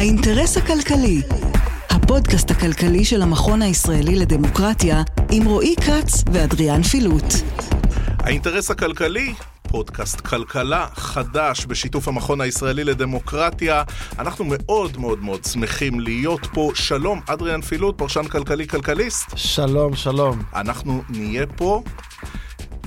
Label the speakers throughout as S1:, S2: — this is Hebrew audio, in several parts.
S1: האינטרס הכלכלי, הפודקאסט הכלכלי של המכון הישראלי לדמוקרטיה, עם רועי כץ ואדריאן פילוט.
S2: האינטרס הכלכלי, פודקאסט כלכלה חדש בשיתוף המכון הישראלי לדמוקרטיה. אנחנו מאוד מאוד מאוד שמחים להיות פה. שלום, אדריאן פילוט, פרשן כלכלי כלכליסט.
S3: שלום, שלום.
S2: אנחנו נהיה פה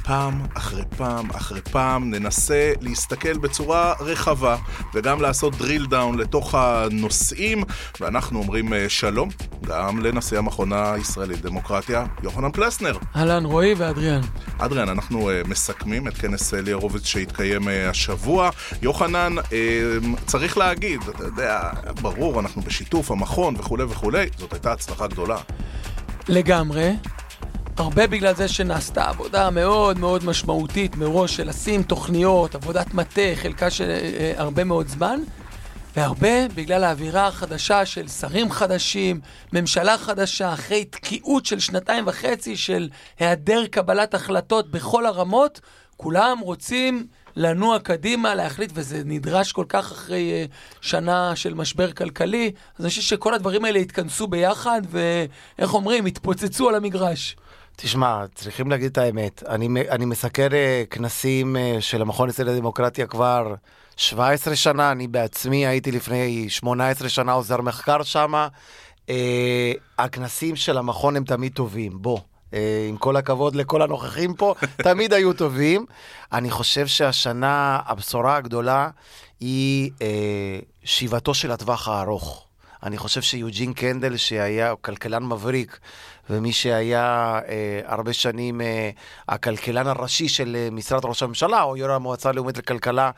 S2: פעם אחרי פעם אחרי פעם ננסה להסתכל בצורה רחבה וגם לעשות drill down לתוך הנושאים ואנחנו אומרים אה, שלום גם לנשיא המכון הישראלי לדמוקרטיה, יוחנן פלסנר.
S4: אהלן, רועי ואדריאן.
S2: אדריאן, אנחנו uh, מסכמים את כנס ליארוביץ שהתקיים uh, השבוע. יוחנן, צריך להגיד, אתה יודע, ברור, אנחנו בשיתוף המכון וכולי וכולי, זאת הייתה הצלחה גדולה.
S4: לגמרי. הרבה בגלל זה שנעשתה עבודה מאוד מאוד משמעותית מראש של לשים תוכניות, עבודת מטה, חלקה של אה, הרבה מאוד זמן, והרבה בגלל האווירה החדשה של שרים חדשים, ממשלה חדשה, אחרי תקיעות של שנתיים וחצי של היעדר קבלת החלטות בכל הרמות, כולם רוצים לנוע קדימה, להחליט, וזה נדרש כל כך אחרי uh, שנה של משבר כלכלי. אז אני חושב שכל הדברים האלה התכנסו ביחד, ואיך אומרים, התפוצצו על המגרש.
S3: תשמע, צריכים להגיד את האמת. אני, אני מסקר uh, כנסים uh, של המכון הישראלי לדמוקרטיה כבר 17 שנה, אני בעצמי הייתי לפני 18 שנה עוזר מחקר שם. Uh, הכנסים של המכון הם תמיד טובים, בוא. עם כל הכבוד לכל הנוכחים פה, תמיד היו טובים. אני חושב שהשנה הבשורה הגדולה היא uh, שיבתו של הטווח הארוך. אני חושב שיוג'ין קנדל, שהיה כלכלן מבריק, ומי שהיה אה, הרבה שנים אה, הכלכלן הראשי של אה, משרד ראש הממשלה, או יו"ר המועצה הלאומית לכלכלה,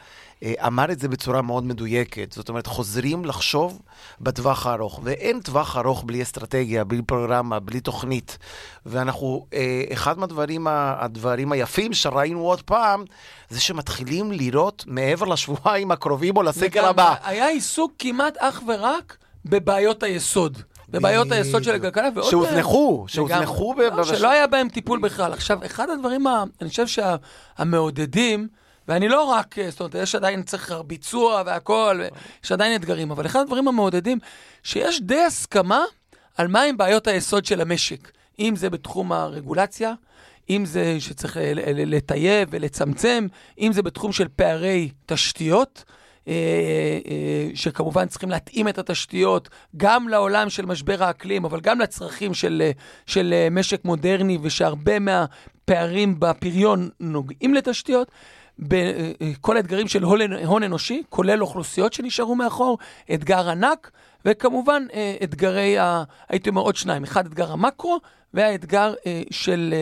S3: אה, אמר את זה בצורה מאוד מדויקת. זאת אומרת, חוזרים לחשוב בטווח הארוך. ואין טווח ארוך בלי אסטרטגיה, בלי פרוגרמה, בלי תוכנית. ואנחנו, אה, אחד מהדברים הדברים היפים שראינו עוד פעם, זה שמתחילים לראות מעבר לשבועיים הקרובים או לסקר הבא.
S4: היה עיסוק כמעט אך ורק בבעיות היסוד. בבעיות היסוד של הכלכלה,
S3: ועוד... שהוזנחו, שהוזנחו.
S4: לא, שלא היה בהם טיפול בכלל. עכשיו, אחד הדברים, אני חושב שהמעודדים, ואני לא רק, זאת אומרת, יש עדיין צריך ביצוע והכול, יש עדיין אתגרים, אבל אחד הדברים המעודדים, שיש די הסכמה על מהם בעיות היסוד של המשק. אם זה בתחום הרגולציה, אם זה שצריך לטייב ולצמצם, אם זה בתחום של פערי תשתיות. אה, אה, שכמובן צריכים להתאים את התשתיות גם לעולם של משבר האקלים, אבל גם לצרכים של, אה, של משק מודרני, ושהרבה מהפערים בפריון נוגעים לתשתיות. בכל האתגרים של הון אנושי, כולל אוכלוסיות שנשארו מאחור, אתגר ענק, וכמובן אתגרי, ה, הייתי אומר עוד שניים, אחד אתגר המקרו, והאתגר של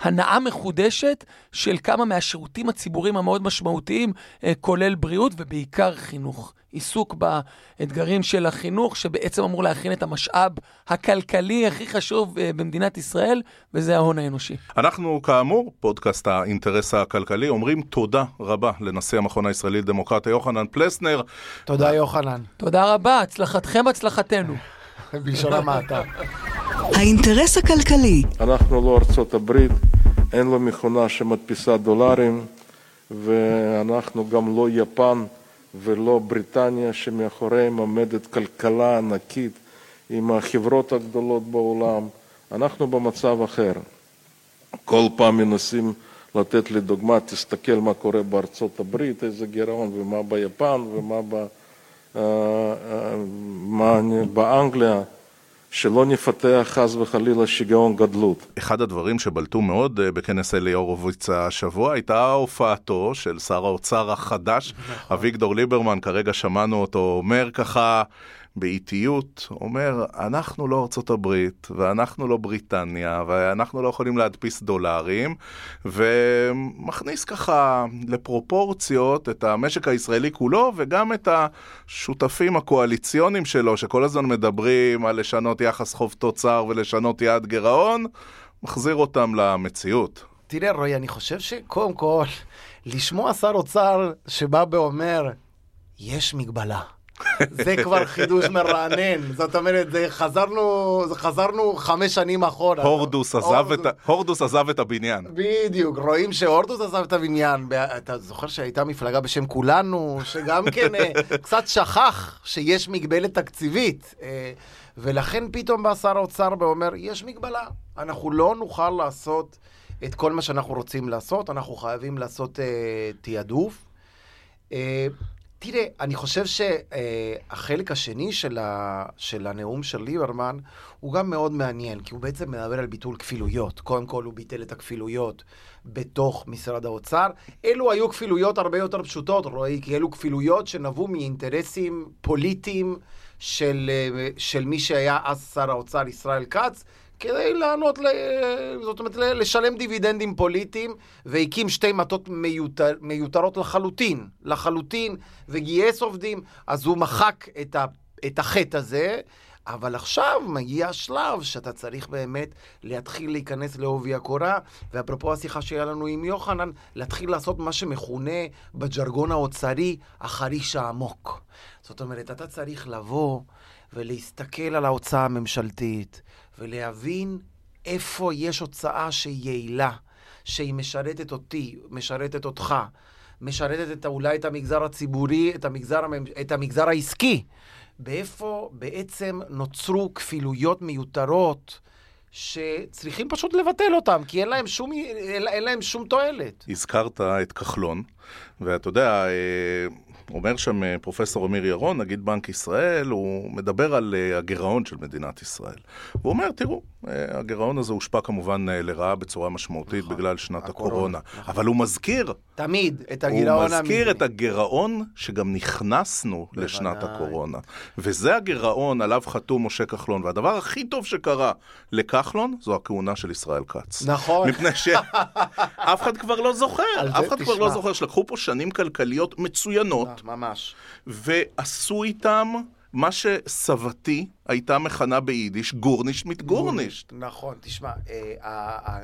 S4: הנאה מחודשת של כמה מהשירותים הציבוריים המאוד משמעותיים, אה, כולל בריאות ובעיקר חינוך. עיסוק באתגרים של החינוך, שבעצם אמור להכין את המשאב הכלכלי הכי חשוב אה, במדינת ישראל, וזה ההון האנושי.
S2: אנחנו, כאמור, פודקאסט האינטרס הכלכלי, אומרים תודה רבה לנשיא המכון הישראלי לדמוקרטיה, יוחנן פלסנר.
S3: תודה, יוחנן.
S4: תודה רבה, הצלחתכם, הצלחתנו.
S3: בלשון המעטה.
S1: האינטרס הכלכלי.
S5: אנחנו לא ארצות הברית, אין לו מכונה שמדפיסה דולרים, ואנחנו גם לא יפן ולא בריטניה, שמאחוריהם עומדת כלכלה ענקית עם החברות הגדולות בעולם. אנחנו במצב אחר. כל פעם מנסים לתת לי דוגמה, תסתכל מה קורה בארצות הברית, איזה גירעון, ומה ביפן, ומה ב, באנגליה. שלא נפתח חס וחלילה שיגעון גדלות.
S2: אחד הדברים שבלטו מאוד אה, בכנס אלי הורוביץ השבוע הייתה הופעתו של שר האוצר החדש, נכון. אביגדור ליברמן, כרגע שמענו אותו אומר ככה, באיטיות, אומר, אנחנו לא ארצות הברית, ואנחנו לא בריטניה, ואנחנו לא יכולים להדפיס דולרים, ומכניס ככה לפרופורציות את המשק הישראלי כולו, וגם את השותפים הקואליציוניים שלו, שכל הזמן מדברים על לשנות יחס חוב תוצר ולשנות יעד גירעון, מחזיר אותם למציאות.
S3: תראה, רועי, אני חושב שקודם כל, לשמוע שר אוצר שבא ואומר, יש מגבלה. זה כבר חידוש מרענן. זאת אומרת, זה חזרנו, זה חזרנו חמש שנים אחורה.
S2: הורדוס עזב, את, ה- הורדוס עזב את הבניין.
S3: בדיוק, רואים שהורדוס עזב את הבניין. אתה זוכר שהייתה מפלגה בשם כולנו, שגם כן אה, קצת שכח שיש מגבלת תקציבית. אה, ולכן פתאום בא שר האוצר ואומר, יש מגבלה. אנחנו לא נוכל לעשות את כל מה שאנחנו רוצים לעשות, אנחנו חייבים לעשות אה, תעדוף. אה, תראה, אני חושב שהחלק השני של, ה, של הנאום של ליברמן הוא גם מאוד מעניין, כי הוא בעצם מדבר על ביטול כפילויות. קודם כל הוא ביטל את הכפילויות בתוך משרד האוצר. אלו היו כפילויות הרבה יותר פשוטות, רועי, כי אלו כפילויות שנבעו מאינטרסים פוליטיים של, אה, של מי שהיה אז שר האוצר ישראל כץ. כדי לענות, ל... זאת אומרת, לשלם דיבידנדים פוליטיים, והקים שתי מטות מיותר, מיותרות לחלוטין, לחלוטין, וגייס עובדים, אז הוא מחק את, ה... את החטא הזה, אבל עכשיו מגיע השלב שאתה צריך באמת להתחיל להיכנס לעובי הקורה, ואפרופו השיחה שהיה לנו עם יוחנן, להתחיל לעשות מה שמכונה בג'רגון האוצרי החריש העמוק. זאת אומרת, אתה צריך לבוא ולהסתכל על ההוצאה הממשלתית, ולהבין איפה יש הוצאה שהיא יעילה, שהיא משרתת אותי, משרתת אותך, משרתת את, אולי את המגזר הציבורי, את המגזר, את המגזר העסקי. באיפה בעצם נוצרו כפילויות מיותרות שצריכים פשוט לבטל אותם, כי אין להם שום, אין, אין להם שום תועלת.
S2: הזכרת את כחלון, ואתה יודע, אה, אומר שם אה, פרופסור אמיר ירון, נגיד בנק ישראל, הוא מדבר על אה, הגירעון של מדינת ישראל. הוא אומר, תראו, אה, הגירעון הזה הושפע כמובן לרעה בצורה משמעותית
S3: נכון,
S2: בגלל שנת
S3: הקורונה,
S2: הקורונה.
S3: נכון.
S2: אבל הוא מזכיר,
S3: תמיד את
S2: הוא
S3: הגירעון
S2: מזכיר את
S3: המבני.
S2: הגירעון שגם נכנסנו לשנת
S3: בוודאי.
S2: הקורונה. וזה הגירעון עליו חתום משה כחלון, והדבר הכי טוב שקרה לכחלון זו הכהונה של ישראל כץ.
S3: נכון.
S2: מפני שאף אחד כבר לא זוכר, אף אחד כבר
S3: תשמע.
S2: לא זוכר שלקחו פה שנים כלכליות מצוינות,
S3: ממש.
S2: ועשו איתם מה שסבתי הייתה מכנה ביידיש גורנישט מיט גורנישט.
S3: נכון, תשמע, אה,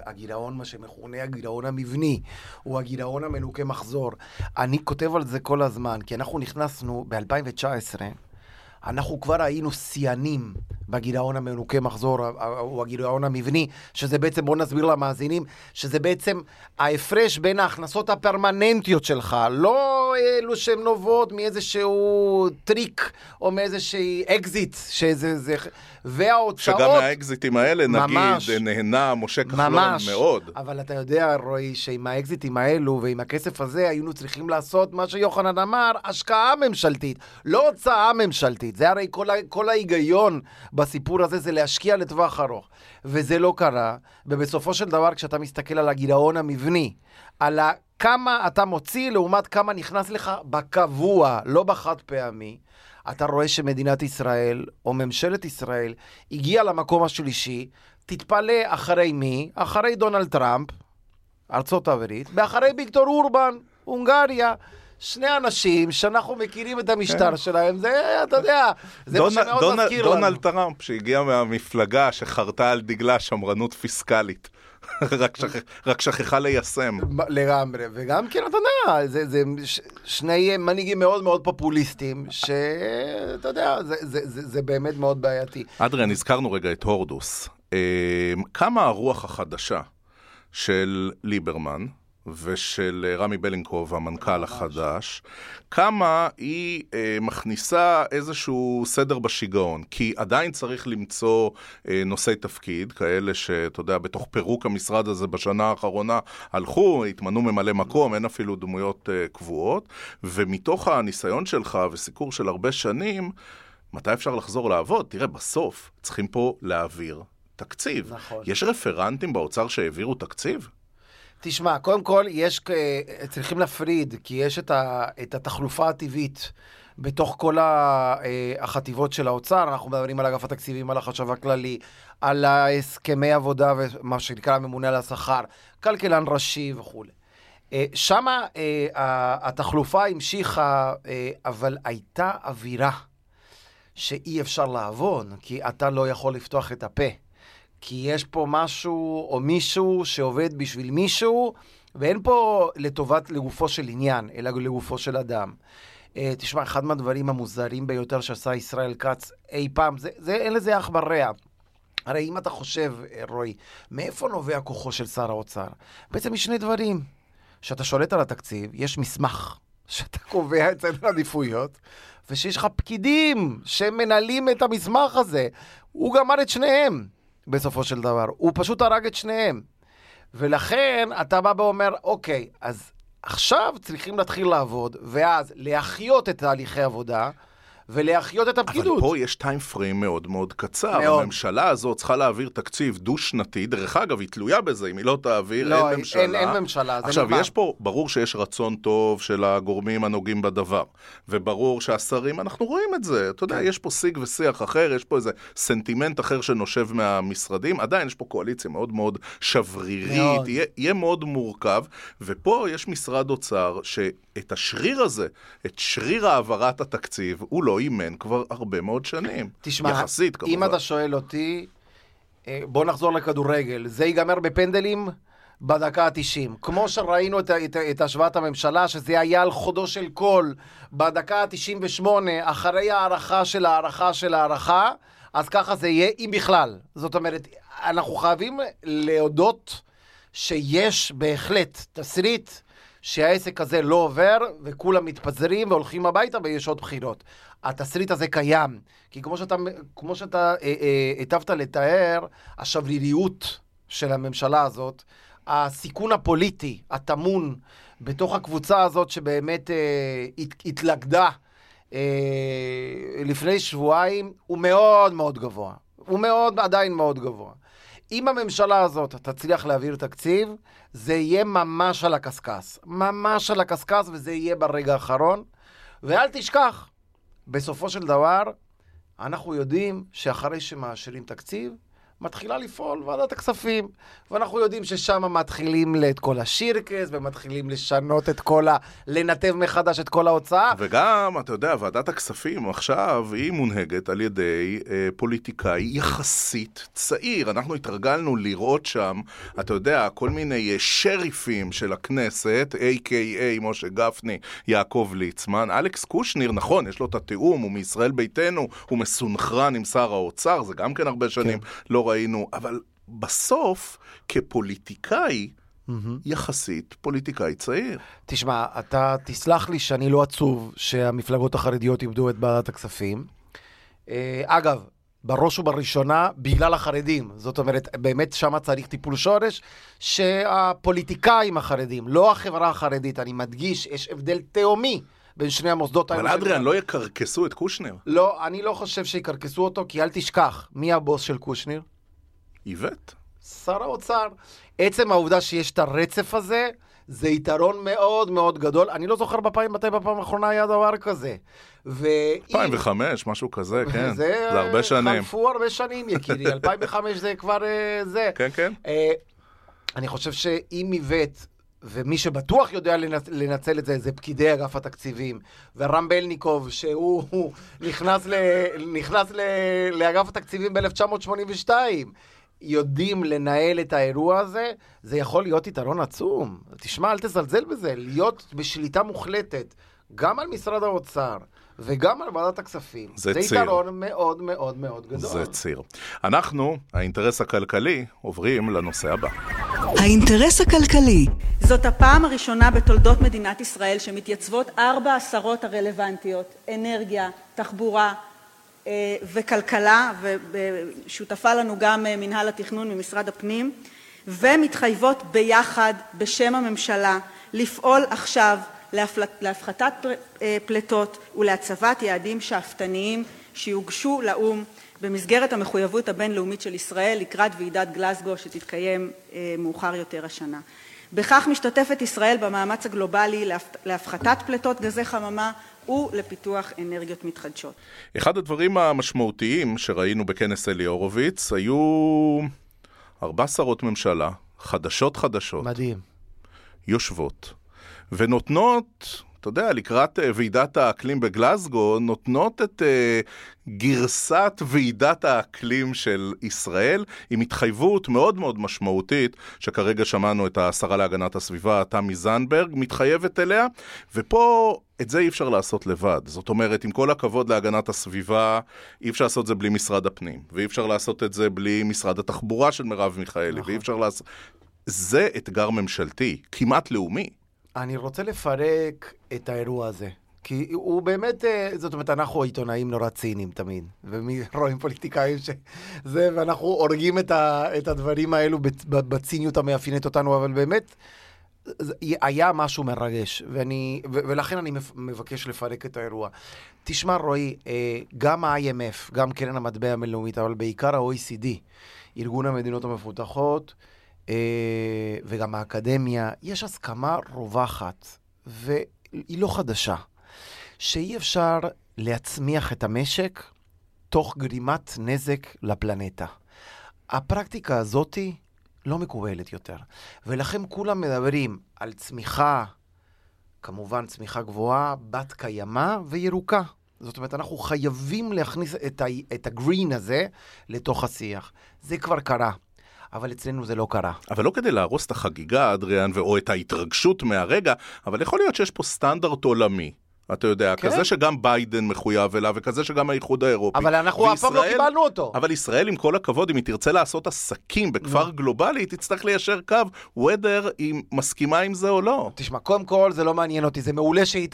S3: הגירעון, מה שמכונה הגירעון המבני, הוא הגירעון המנוקה מחזור. אני כותב על זה כל הזמן, כי אנחנו נכנסנו ב-2019, אנחנו כבר היינו שיאנים בגירעון המנוקה מחזור, ה- ה- או הגירעון המבני, שזה בעצם, בואו נסביר למאזינים, שזה בעצם ההפרש בין ההכנסות הפרמננטיות שלך, לא אלו שהן נובעות מאיזשהו טריק או מאיזשהי אקזיט, שזה... זה, וההוצאות...
S2: שגם מהאקזיטים האלה,
S3: ממש.
S2: נגיד, נהנה משה כחלון
S3: ממש.
S2: מאוד.
S3: אבל אתה יודע, רועי, שעם האקזיטים האלו ועם הכסף הזה היינו צריכים לעשות מה שיוחנן אמר, השקעה ממשלתית, לא הוצאה ממשלתית. זה הרי כל, כל ההיגיון בסיפור הזה זה להשקיע לטווח ארוך. וזה לא קרה, ובסופו של דבר כשאתה מסתכל על הגירעון המבני, על כמה אתה מוציא לעומת כמה נכנס לך בקבוע, לא בחד פעמי, אתה רואה שמדינת ישראל, או ממשלת ישראל, הגיעה למקום השלישי, תתפלא אחרי מי? אחרי דונלד טראמפ, ארצות הברית, ואחרי ויקטור אורבן, הונגריה. שני אנשים שאנחנו מכירים את המשטר שלהם, זה, אתה יודע, זה מה
S2: דונ-
S3: שמאוד
S2: דונ-
S3: מזכיר לנו.
S2: דונלד טראמפ, שהגיע מהמפלגה שחרתה על דגלה שמרנות פיסקלית, רק שכח- רק שכחה ליישם.
S3: לגמרי, וגם כן, אתה יודע, זה, זה ש, שני מנהיגים מאוד מאוד פופוליסטים, שאתה יודע, זה, זה, זה, זה באמת מאוד בעייתי.
S2: אדריאן, הזכרנו רגע את הורדוס. אה, כמה הרוח החדשה של ליברמן ושל אה, רמי בלינקוב, המנכ"ל החדש, כמה היא אה, מכניסה איזשהו סדר בשיגעון. כי עדיין צריך למצוא אה, נושאי תפקיד, כאלה שאתה יודע, בתוך פירוק המשרד הזה בשנה האחרונה הלכו, התמנו ממלא מקום, אין אפילו דמויות אה, קבועות, ומתוך הניסיון שלך וסיקור של הרבה שנים, מתי אפשר לחזור לעבוד? תראה, בסוף צריכים פה להעביר תקציב.
S3: נכון.
S2: יש רפרנטים באוצר שהעבירו תקציב?
S3: תשמע, קודם כל, יש, צריכים להפריד, כי יש את, ה, את התחלופה הטבעית בתוך כל אה, החטיבות של האוצר, אנחנו מדברים על אגף התקציבים, על החשב הכללי, על הסכמי עבודה ומה שנקרא הממונה על השכר, כלכלן ראשי וכולי. אה, שמה אה, התחלופה המשיכה, אבל הייתה אווירה שאי אפשר לעבוד, כי אתה לא יכול לפתוח את הפה. כי יש פה משהו או מישהו שעובד בשביל מישהו, ואין פה לטובת לגופו של עניין, אלא לגופו של אדם. אה, תשמע, אחד מהדברים המוזרים ביותר שעשה ישראל כץ אי פעם, זה, זה, אין לזה אח ורע. הרי אם אתה חושב, אה, רועי, מאיפה נובע כוחו של שר האוצר? בעצם משני דברים. כשאתה שולט על התקציב, יש מסמך שאתה קובע את סדר העדיפויות, ושיש לך פקידים שמנהלים את המסמך הזה. הוא גמר את שניהם, בסופו של דבר. הוא פשוט הרג את שניהם. ולכן אתה בא ואומר, אוקיי, אז עכשיו צריכים להתחיל לעבוד, ואז להחיות את תהליכי העבודה. ולהחיות את הפקידות.
S2: אבל פה יש טיים פריים מאוד מאוד קצר.
S3: מאוד.
S2: הממשלה הזאת צריכה להעביר תקציב דו-שנתי. דרך אגב, היא תלויה בזה, אם היא לא תעביר,
S3: לא,
S2: אין ממשלה.
S3: אין, אין ממשלה, זה
S2: עכשיו,
S3: נגמר.
S2: יש פה, ברור שיש רצון טוב של הגורמים הנוגעים בדבר, וברור שהשרים, אנחנו רואים את זה. אתה
S3: כן.
S2: יודע, יש פה שיג ושיח אחר, יש פה איזה סנטימנט אחר שנושב מהמשרדים. עדיין יש פה קואליציה מאוד מאוד שברירית,
S3: מאוד.
S2: יהיה, יהיה מאוד מורכב, ופה יש משרד אוצר שאת השריר הזה, את שריר העברת התקציב, הוא לא אימן כבר הרבה מאוד שנים.
S3: תשמע,
S2: יחסית, כמובן.
S3: אם אתה שואל אותי, אה, בוא נחזור לכדורגל. זה ייגמר בפנדלים בדקה ה-90. כמו שראינו את, את, את השוואת הממשלה, שזה היה על חודו של קול בדקה ה-98, אחרי הערכה של הערכה של הערכה, אז ככה זה יהיה, אם בכלל. זאת אומרת, אנחנו חייבים להודות שיש בהחלט תסריט שהעסק הזה לא עובר, וכולם מתפזרים והולכים הביתה ויש עוד בחירות. התסריט הזה קיים, כי כמו שאתה, כמו שאתה אה, אה, היטבת לתאר, השבריריות של הממשלה הזאת, הסיכון הפוליטי הטמון בתוך הקבוצה הזאת שבאמת אה, הת, התלכדה אה, לפני שבועיים, הוא מאוד מאוד גבוה. הוא מאוד, עדיין מאוד גבוה. אם הממשלה הזאת תצליח להעביר תקציב, זה יהיה ממש על הקשקש. ממש על הקשקש, וזה יהיה ברגע האחרון. ואל תשכח, בסופו של דבר, אנחנו יודעים שאחרי שמאשרים תקציב, מתחילה לפעול ועדת הכספים. ואנחנו יודעים ששם מתחילים את כל השירקס, ומתחילים לשנות את כל ה... לנתב מחדש את כל ההוצאה.
S2: וגם, אתה יודע, ועדת הכספים עכשיו היא מונהגת על ידי אה, פוליטיקאי יחסית צעיר. אנחנו התרגלנו לראות שם, אתה יודע, כל מיני אה, שריפים של הכנסת, A.K.A. משה גפני, יעקב ליצמן. אלכס קושניר, נכון, יש לו את התיאום, הוא מישראל ביתנו, הוא מסונכרן עם שר האוצר, זה גם כן הרבה שנים כן. לא ראינו, אבל בסוף, כפוליטיקאי, יחסית פוליטיקאי צעיר.
S3: תשמע, אתה תסלח לי שאני לא עצוב שהמפלגות החרדיות איבדו את ועדת הכספים. אה, אגב, בראש ובראשונה, בגלל החרדים. זאת אומרת, באמת שם צריך טיפול שורש, שהפוליטיקאים החרדים, לא החברה החרדית, אני מדגיש, יש הבדל תהומי בין שני המוסדות
S2: אבל אדריאן, לא יקרקסו את קושניר.
S3: לא, אני לא חושב שיקרקסו אותו, כי אל תשכח, מי הבוס של קושניר?
S2: איווט.
S3: שר האוצר. עצם העובדה שיש את הרצף הזה, זה יתרון מאוד מאוד גדול. אני לא זוכר בפעם, מתי בפעם האחרונה היה דבר כזה. ו...
S2: 2005, משהו כזה, כן. זה, זה הרבה שנים.
S3: חלפו הרבה שנים, יקירי. 2005 זה כבר uh, זה.
S2: כן, כן.
S3: Uh, אני חושב שאם איווט... ומי שבטוח יודע לנצ... לנצל את זה, זה פקידי אגף התקציבים. ורם בלניקוב, שהוא נכנס, ל... נכנס ל... לאגף התקציבים ב-1982. יודעים לנהל את האירוע הזה, זה יכול להיות יתרון עצום. תשמע, אל תזלזל בזה, להיות בשליטה מוחלטת, גם על משרד האוצר וגם על ועדת הכספים.
S2: זה,
S3: זה
S2: ציר.
S3: יתרון מאוד מאוד מאוד גדול.
S2: זה ציר. אנחנו, האינטרס הכלכלי, עוברים לנושא הבא.
S1: האינטרס הכלכלי.
S6: זאת הפעם הראשונה בתולדות מדינת ישראל שמתייצבות ארבע השרות הרלוונטיות, אנרגיה, תחבורה, וכלכלה, ושותפה לנו גם מנהל התכנון ממשרד הפנים, ומתחייבות ביחד בשם הממשלה לפעול עכשיו להפחתת פליטות ולהצבת יעדים שאפתניים שיוגשו לאו"ם במסגרת המחויבות הבינלאומית של ישראל לקראת ועידת גלסגו שתתקיים מאוחר יותר השנה. בכך משתתפת ישראל במאמץ הגלובלי להפחתת פליטות גזי חממה ולפיתוח אנרגיות מתחדשות.
S2: אחד הדברים המשמעותיים שראינו בכנס אלי הורוביץ היו ארבע שרות ממשלה, חדשות חדשות.
S3: מדהים.
S2: יושבות, ונותנות, אתה יודע, לקראת אה, ועידת האקלים בגלסגו, נותנות את uh, גרסת ועידת האקלים של ישראל, עם התחייבות מאוד מאוד משמעותית, שכרגע שמענו את השרה להגנת הסביבה, תמי זנדברג, מתחייבת אליה, ופה את זה אי אפשר לעשות לבד. זאת אומרת, עם כל הכבוד להגנת הסביבה, אי אפשר לעשות את זה בלי משרד הפנים, ואי אפשר לעשות את זה בלי משרד התחבורה של מרב מיכאלי, נכון. ואי אפשר לעשות... זה אתגר ממשלתי, כמעט לאומי.
S3: אני רוצה לפרק את האירוע הזה. כי הוא באמת, אה, זאת אומרת, אנחנו עיתונאים נורא ציניים תמיד, ורואים פוליטיקאים שזה, ואנחנו הורגים את, ה, את הדברים האלו בציניות המאפיינת אותנו, אבל באמת, היה משהו מרגש, ואני, ו, ולכן אני מבקש לפרק את האירוע. תשמע, רועי, אה, גם ה-IMF, גם קרן המטבע הבינלאומית, אבל בעיקר ה-OECD, ארגון המדינות המפותחות, וגם האקדמיה, יש הסכמה רווחת, והיא לא חדשה, שאי אפשר להצמיח את המשק תוך גרימת נזק לפלנטה. הפרקטיקה הזאתי לא מקובלת יותר, ולכן כולם מדברים על צמיחה, כמובן צמיחה גבוהה, בת קיימא וירוקה. זאת אומרת, אנחנו חייבים להכניס את, ה- את הגרין הזה לתוך השיח. זה כבר קרה. אבל אצלנו זה לא קרה.
S2: אבל לא כדי להרוס את החגיגה, אדריאן, או את ההתרגשות מהרגע, אבל יכול להיות שיש פה סטנדרט עולמי. אתה יודע, כן. כזה שגם ביידן מחויב אליו, וכזה שגם האיחוד האירופי.
S3: אבל אנחנו אף פעם לא קיבלנו אותו.
S2: אבל ישראל, עם כל הכבוד, אם היא תרצה לעשות עסקים בכפר גלובלי, היא תצטרך ליישר קו, whether היא מסכימה עם זה או לא.
S3: תשמע, קודם כל זה לא מעניין אותי, זה מעולה שהיא...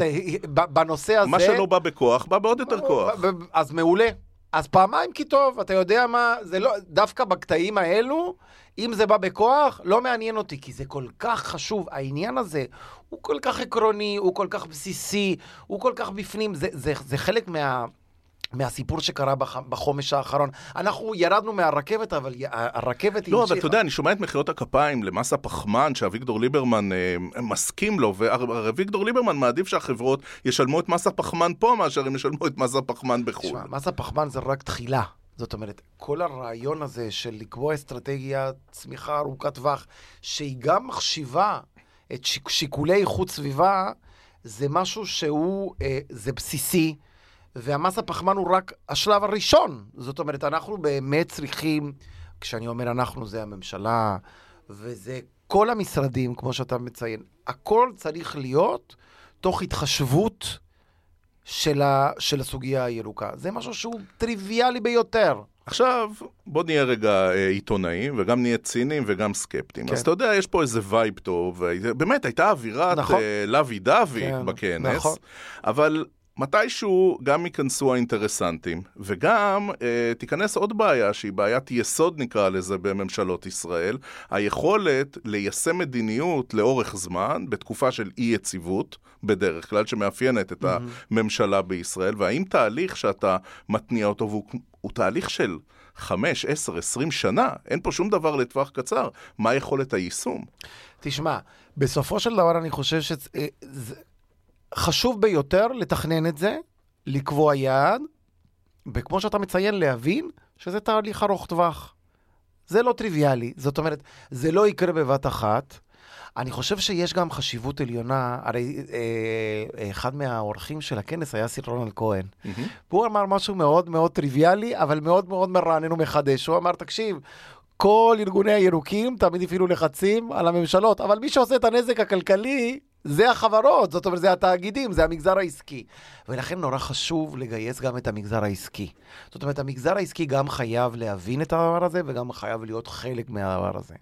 S3: בנושא הזה...
S2: מה שלא בא בכוח, בא בעוד יותר כוח.
S3: אז מעולה. אז פעמיים כי טוב, אתה יודע מה, זה לא, דווקא בקטעים האלו, אם זה בא בכוח, לא מעניין אותי, כי זה כל כך חשוב. העניין הזה הוא כל כך עקרוני, הוא כל כך בסיסי, הוא כל כך בפנים, זה, זה, זה חלק מה... מהסיפור שקרה בח... בחומש האחרון. אנחנו ירדנו מהרכבת, אבל הרכבת
S2: היא... לא, אבל אתה יודע, אני שומע את מחיאות הכפיים למס הפחמן שאביגדור ליברמן אה, מסכים לו, ואביגדור ליברמן מעדיף שהחברות ישלמו את מס הפחמן פה מאשר הם ישלמו את מס הפחמן בחו"ל. תשמע,
S3: מס הפחמן זה רק תחילה. זאת אומרת, כל הרעיון הזה של לקבוע אסטרטגיה צמיחה ארוכת טווח, שהיא גם מחשיבה את שיק, שיקולי איכות סביבה, זה משהו שהוא, אה, זה בסיסי. והמס הפחמן הוא רק השלב הראשון. זאת אומרת, אנחנו באמת צריכים, כשאני אומר אנחנו, זה הממשלה, וזה כל המשרדים, כמו שאתה מציין, הכל צריך להיות תוך התחשבות של, ה, של הסוגיה הירוקה. זה משהו שהוא טריוויאלי ביותר.
S2: עכשיו, בוא נהיה רגע אה, עיתונאים, וגם נהיה ציניים וגם סקפטיים. כן. אז אתה יודע, יש פה איזה וייב טוב, באמת, הייתה אווירה נכון. אה, לוי דווי כן, בכנס, נכון. אבל מתישהו גם ייכנסו האינטרסנטים, וגם אה, תיכנס עוד בעיה, שהיא בעיית יסוד נקרא לזה בממשלות ישראל, היכולת ליישם מדיניות לאורך זמן, בתקופה של אי יציבות, בדרך כלל, שמאפיינת את mm-hmm. הממשלה בישראל, והאם תהליך שאתה מתניע אותו, והוא הוא תהליך של חמש, עשר, עשרים שנה, אין פה שום דבר לטווח קצר, מה יכולת היישום?
S3: תשמע, בסופו של דבר אני חושב שזה... אה, חשוב ביותר לתכנן את זה, לקבוע יעד, וכמו שאתה מציין, להבין שזה תהליך ארוך טווח. זה לא טריוויאלי, זאת אומרת, זה לא יקרה בבת אחת. אני חושב שיש גם חשיבות עליונה, הרי אה, אחד מהאורחים של הכנס היה סיר רונלד כהן. Mm-hmm. והוא אמר משהו מאוד מאוד טריוויאלי, אבל מאוד מאוד מרענן ומחדש. הוא אמר, תקשיב, כל ארגוני הירוקים תמיד הפעילו לחצים על הממשלות, אבל מי שעושה את הנזק הכלכלי זה החברות, זאת אומרת, זה התאגידים, זה המגזר העסקי. ולכן נורא חשוב לגייס גם את המגזר העסקי. זאת אומרת, המגזר העסקי גם חייב להבין את הדבר הזה, וגם חייב להיות חלק מהדבר הזה.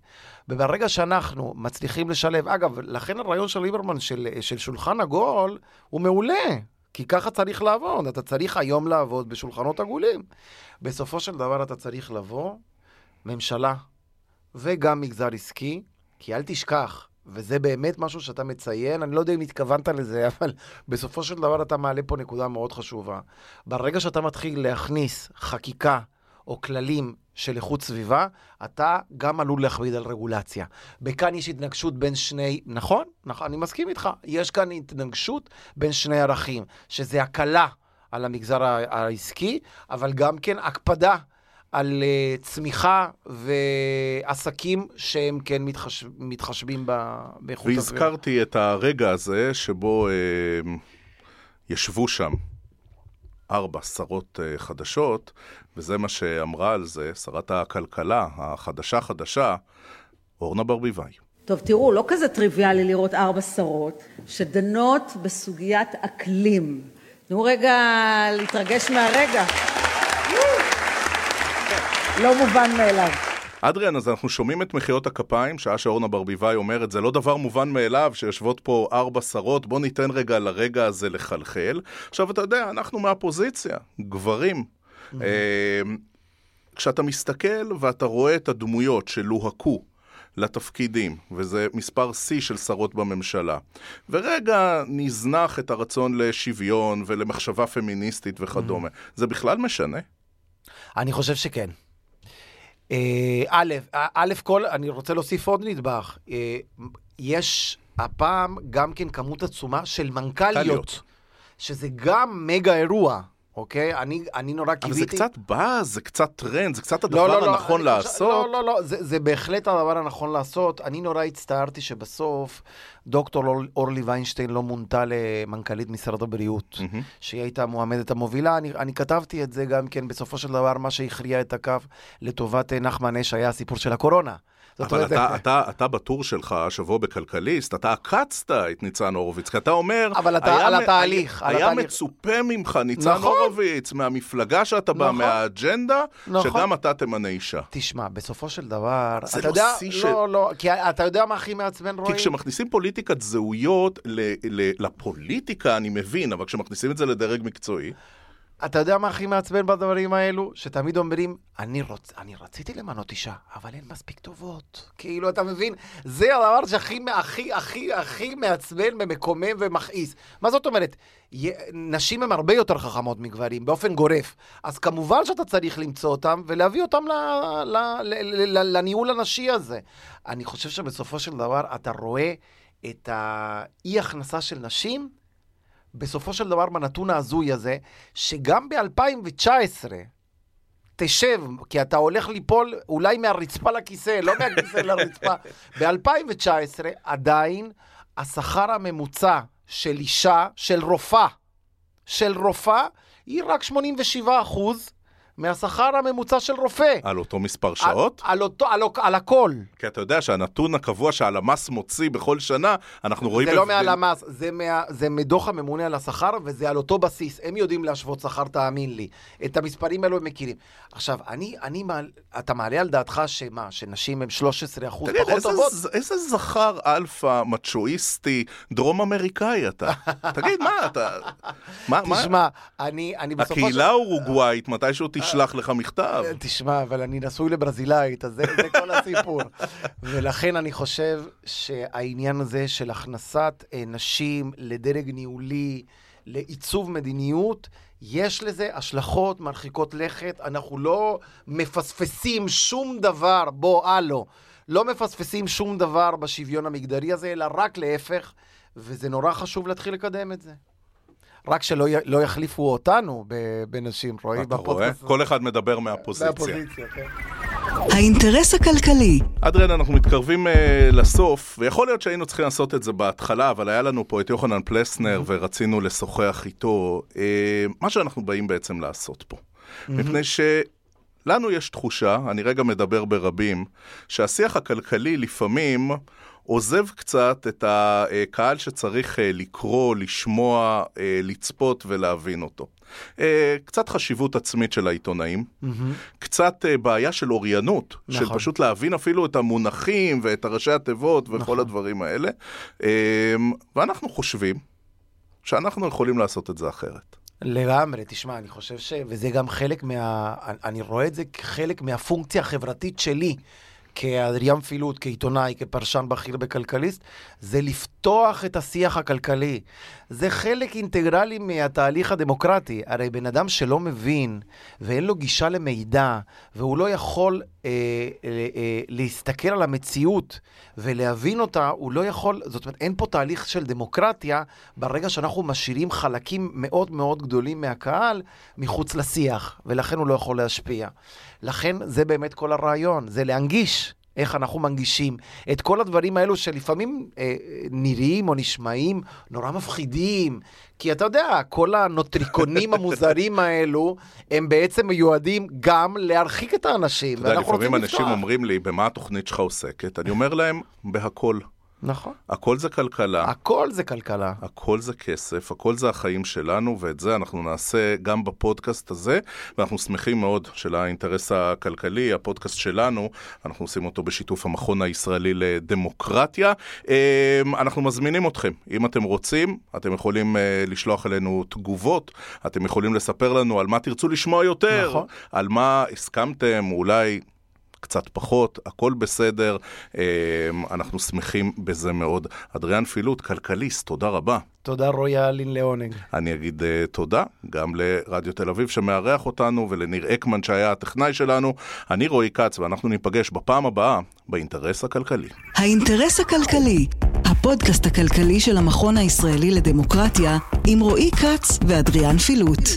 S3: וברגע שאנחנו מצליחים לשלב, אגב, לכן הרעיון של ליברמן של, של שולחן עגול הוא מעולה. כי ככה צריך לעבוד, אתה צריך היום לעבוד בשולחנות עגולים. בסופו של דבר אתה צריך לבוא, ממשלה וגם מגזר עסקי, כי אל תשכח, וזה באמת משהו שאתה מציין, אני לא יודע אם התכוונת לזה, אבל בסופו של דבר אתה מעלה פה נקודה מאוד חשובה. ברגע שאתה מתחיל להכניס חקיקה או כללים של איכות סביבה, אתה גם עלול להכביד על רגולציה. וכאן יש התנגשות בין שני, נכון, נכון, אני מסכים איתך, יש כאן התנגשות בין שני ערכים, שזה הקלה על המגזר העסקי, אבל גם כן הקפדה על אה, צמיחה ועסקים שהם כן מתחש... מתחשבים ב- באיכות הסביבה.
S2: והזכרתי את הרגע הזה שבו אה, ישבו שם ארבע שרות אה, חדשות, וזה מה שאמרה על זה שרת הכלכלה החדשה-חדשה, אורנה ברביבאי.
S7: טוב, תראו, לא כזה טריוויאלי לראות ארבע שרות שדנות בסוגיית אקלים. תנו רגע להתרגש מהרגע. לא מובן מאליו.
S2: אדריאן, אז אנחנו שומעים את מחיאות הכפיים, שעה שאורנה ברביבאי אומרת, זה לא דבר מובן מאליו שיושבות פה ארבע שרות, בוא ניתן רגע לרגע הזה לחלחל. עכשיו, אתה יודע, אנחנו מהפוזיציה, גברים. אה, כשאתה מסתכל ואתה רואה את הדמויות שלוהקו לתפקידים, וזה מספר שיא של שרות בממשלה, ורגע נזנח את הרצון לשוויון ולמחשבה פמיניסטית וכדומה, זה בכלל משנה?
S3: אני חושב שכן. אה, א', א' כל, אני רוצה להוסיף עוד נדבך. אה, יש הפעם גם כן כמות עצומה של מנכ"ליות,
S2: מנכ"ליות.
S3: שזה גם מגה אירוע, אוקיי? אני, אני נורא קיוויתי...
S2: אבל זה קצת באז, זה קצת טרנד, זה קצת
S3: לא,
S2: הדבר
S3: לא, לא,
S2: הנכון
S3: אני-
S2: לעשות.
S3: לא, לא, לא, זה, זה בהחלט הדבר הנכון לעשות. אני נורא הצטערתי שבסוף דוקטור אור- אורלי ויינשטיין לא מונתה למנכ"לית משרד הבריאות,
S2: מהמם.
S3: שהיא הייתה המועמדת המובילה. אני, אני כתבתי את זה גם כן, בסופו של דבר, מה שהכריע את הקו לטובת אה, נחמן אש היה הסיפור של הקורונה.
S2: אבל
S3: אומרת,
S2: אתה, אתה, אתה בטור שלך, השבוע בכלכליסט, אתה עקצת את ניצן הורוביץ, כי אתה אומר...
S3: אבל אתה-
S2: היה
S3: על התהליך,
S2: היה,
S3: על
S2: היה
S3: התהליך.
S2: מצופה ממך, ניצן
S3: נכון.
S2: הורוביץ, מהמפלגה שאתה בא,
S3: נכון.
S2: מהאג'נדה,
S3: נכון.
S2: שגם אתה תמנה אישה.
S3: תשמע, בסופו של דבר,
S2: זה
S3: אתה
S2: לא
S3: יודע, לא,
S2: של-
S3: לא, כי אתה יודע מה הכי מעצבן, רועי?
S2: כי כשמכניסים פוליטיקת זהויות ל, ל, לפוליטיקה, אני מבין, אבל כשמכניסים את זה לדרג מקצועי,
S3: אתה יודע מה הכי מעצבן בדברים האלו? שתמיד אומרים, אני, רוצ... אני רציתי למנות אישה, אבל הן מספיק טובות. כאילו, אתה מבין? זה הדבר שהכי הכי, הכי, הכי מעצבן ומקומם ומכעיס. מה זאת אומרת? נשים הן הרבה יותר חכמות מגברים, באופן גורף. אז כמובן שאתה צריך למצוא אותם ולהביא אותם. ל... ל... ל... ל... לניהול הנשי הזה. אני חושב שבסופו של דבר אתה רואה את האי-הכנסה של נשים בסופו של דבר בנתון ההזוי הזה, שגם ב-2019, תשב, כי אתה הולך ליפול אולי מהרצפה לכיסא, לא מהכיסא לרצפה. ב-2019 עדיין השכר הממוצע של אישה, של רופאה, של רופאה, היא רק 87 אחוז מהשכר הממוצע של רופא.
S2: על אותו מספר שעות.
S3: על, על, אותו, על, על הכל.
S2: כי אתה יודע שהנתון הקבוע שהלמ"ס מוציא בכל שנה, אנחנו רואים...
S3: זה לא מהלמ"ס, זה, מה, זה מדוח הממונה על השכר, וזה על אותו בסיס. הם יודעים להשוות שכר, תאמין לי. את המספרים האלו הם מכירים. עכשיו, אני, אני מעל, אתה מעלה על דעתך שמה, שנשים הם 13 אחוז
S2: תגיד,
S3: פחות
S2: איזה,
S3: טובות?
S2: ז- איזה זכר אלפא, מצ'ואיסטי, דרום אמריקאי אתה? תגיד, מה אתה... מה, מה?
S3: תשמע, אני, אני בסופו של...
S2: הקהילה האורוגוואית, מתישהו תשלח לך מכתב.
S3: תשמע, אבל אני נשוי לברזילאית, אז זה, זה כל הסיפור. ולכן אני חושב שהעניין הזה של הכנסת אה, נשים לדרג ניהולי, לעיצוב מדיניות, יש לזה השלכות מרחיקות לכת. אנחנו לא מפספסים שום דבר, בוא, הלו, לא מפספסים שום דבר בשוויון המגדרי הזה, אלא רק להפך, וזה נורא חשוב להתחיל לקדם את זה. רק שלא י- לא יחליפו אותנו בנשים, רועי,
S2: אתה רואה? כל אחד מדבר מהפוזיציה.
S3: מהפוזיציה, כן.
S1: האינטרס הכלכלי,
S2: אדריאן, אנחנו מתקרבים uh, לסוף, ויכול להיות שהיינו צריכים לעשות את זה בהתחלה, אבל היה לנו פה את יוחנן פלסנר, ורצינו לשוחח איתו. Uh, מה שאנחנו באים בעצם לעשות פה. מפני שלנו יש תחושה, אני רגע מדבר ברבים, שהשיח הכלכלי לפעמים עוזב קצת את הקהל שצריך אה, לקרוא, לשמוע, אה, לצפות ולהבין אותו. אה, קצת חשיבות עצמית של העיתונאים, קצת אה, בעיה של אוריינות, של
S3: נכון.
S2: פשוט להבין אפילו את המונחים ואת הראשי התיבות וכל
S3: נכון.
S2: הדברים האלה. ואנחנו חושבים שאנחנו יכולים לעשות את זה אחרת.
S3: לגמרי, תשמע, אני חושב ש... וזה גם חלק מה... אני רואה את זה כחלק מהפונקציה החברתית שלי כאדריאן פילוט, כעיתונאי, כפרשן בכיר בכלכליסט, זה לפתוח את השיח הכלכלי. זה חלק אינטגרלי מהתהליך הדמוקרטי. הרי בן אדם שלא מבין ואין לו גישה למידע, והוא לא יכול אה, אה, אה, להסתכל על המציאות ולהבין אותה, הוא לא יכול, זאת אומרת, אין פה תהליך של דמוקרטיה ברגע שאנחנו משאירים חלקים מאוד מאוד גדולים מהקהל מחוץ לשיח, ולכן הוא לא יכול להשפיע. לכן זה באמת כל הרעיון, זה להנגיש. איך אנחנו מנגישים את כל הדברים האלו שלפעמים אה, נראים או נשמעים נורא מפחידים, כי אתה יודע, כל הנוטריקונים המוזרים האלו, הם בעצם מיועדים גם להרחיק את האנשים.
S2: אתה יודע, לפעמים אנשים
S3: לפתוח.
S2: אומרים לי, במה התוכנית שלך עוסקת? אני אומר להם, בהכל.
S3: נכון.
S2: הכל זה כלכלה.
S3: הכל זה כלכלה.
S2: הכל זה כסף, הכל זה החיים שלנו, ואת זה אנחנו נעשה גם בפודקאסט הזה, ואנחנו שמחים מאוד של האינטרס הכלכלי, הפודקאסט שלנו, אנחנו עושים אותו בשיתוף המכון הישראלי לדמוקרטיה. אה, אנחנו מזמינים אתכם, אם אתם רוצים, אתם יכולים אה, לשלוח אלינו תגובות, אתם יכולים לספר לנו על מה תרצו לשמוע יותר,
S3: נכון.
S2: על מה הסכמתם, אולי... קצת פחות, הכל בסדר, אה, אנחנו שמחים בזה מאוד. אדריאן פילוט, כלכליסט, תודה רבה.
S3: תודה רועי אלין לעונג.
S2: אני אגיד uh, תודה גם לרדיו תל אביב שמארח אותנו ולניר אקמן שהיה הטכנאי שלנו. אני רועי כץ ואנחנו ניפגש בפעם הבאה באינטרס הכלכלי.
S1: האינטרס הכלכלי, הפודקאסט הכלכלי של המכון הישראלי לדמוקרטיה, עם רועי כץ ואדריאן פילוט.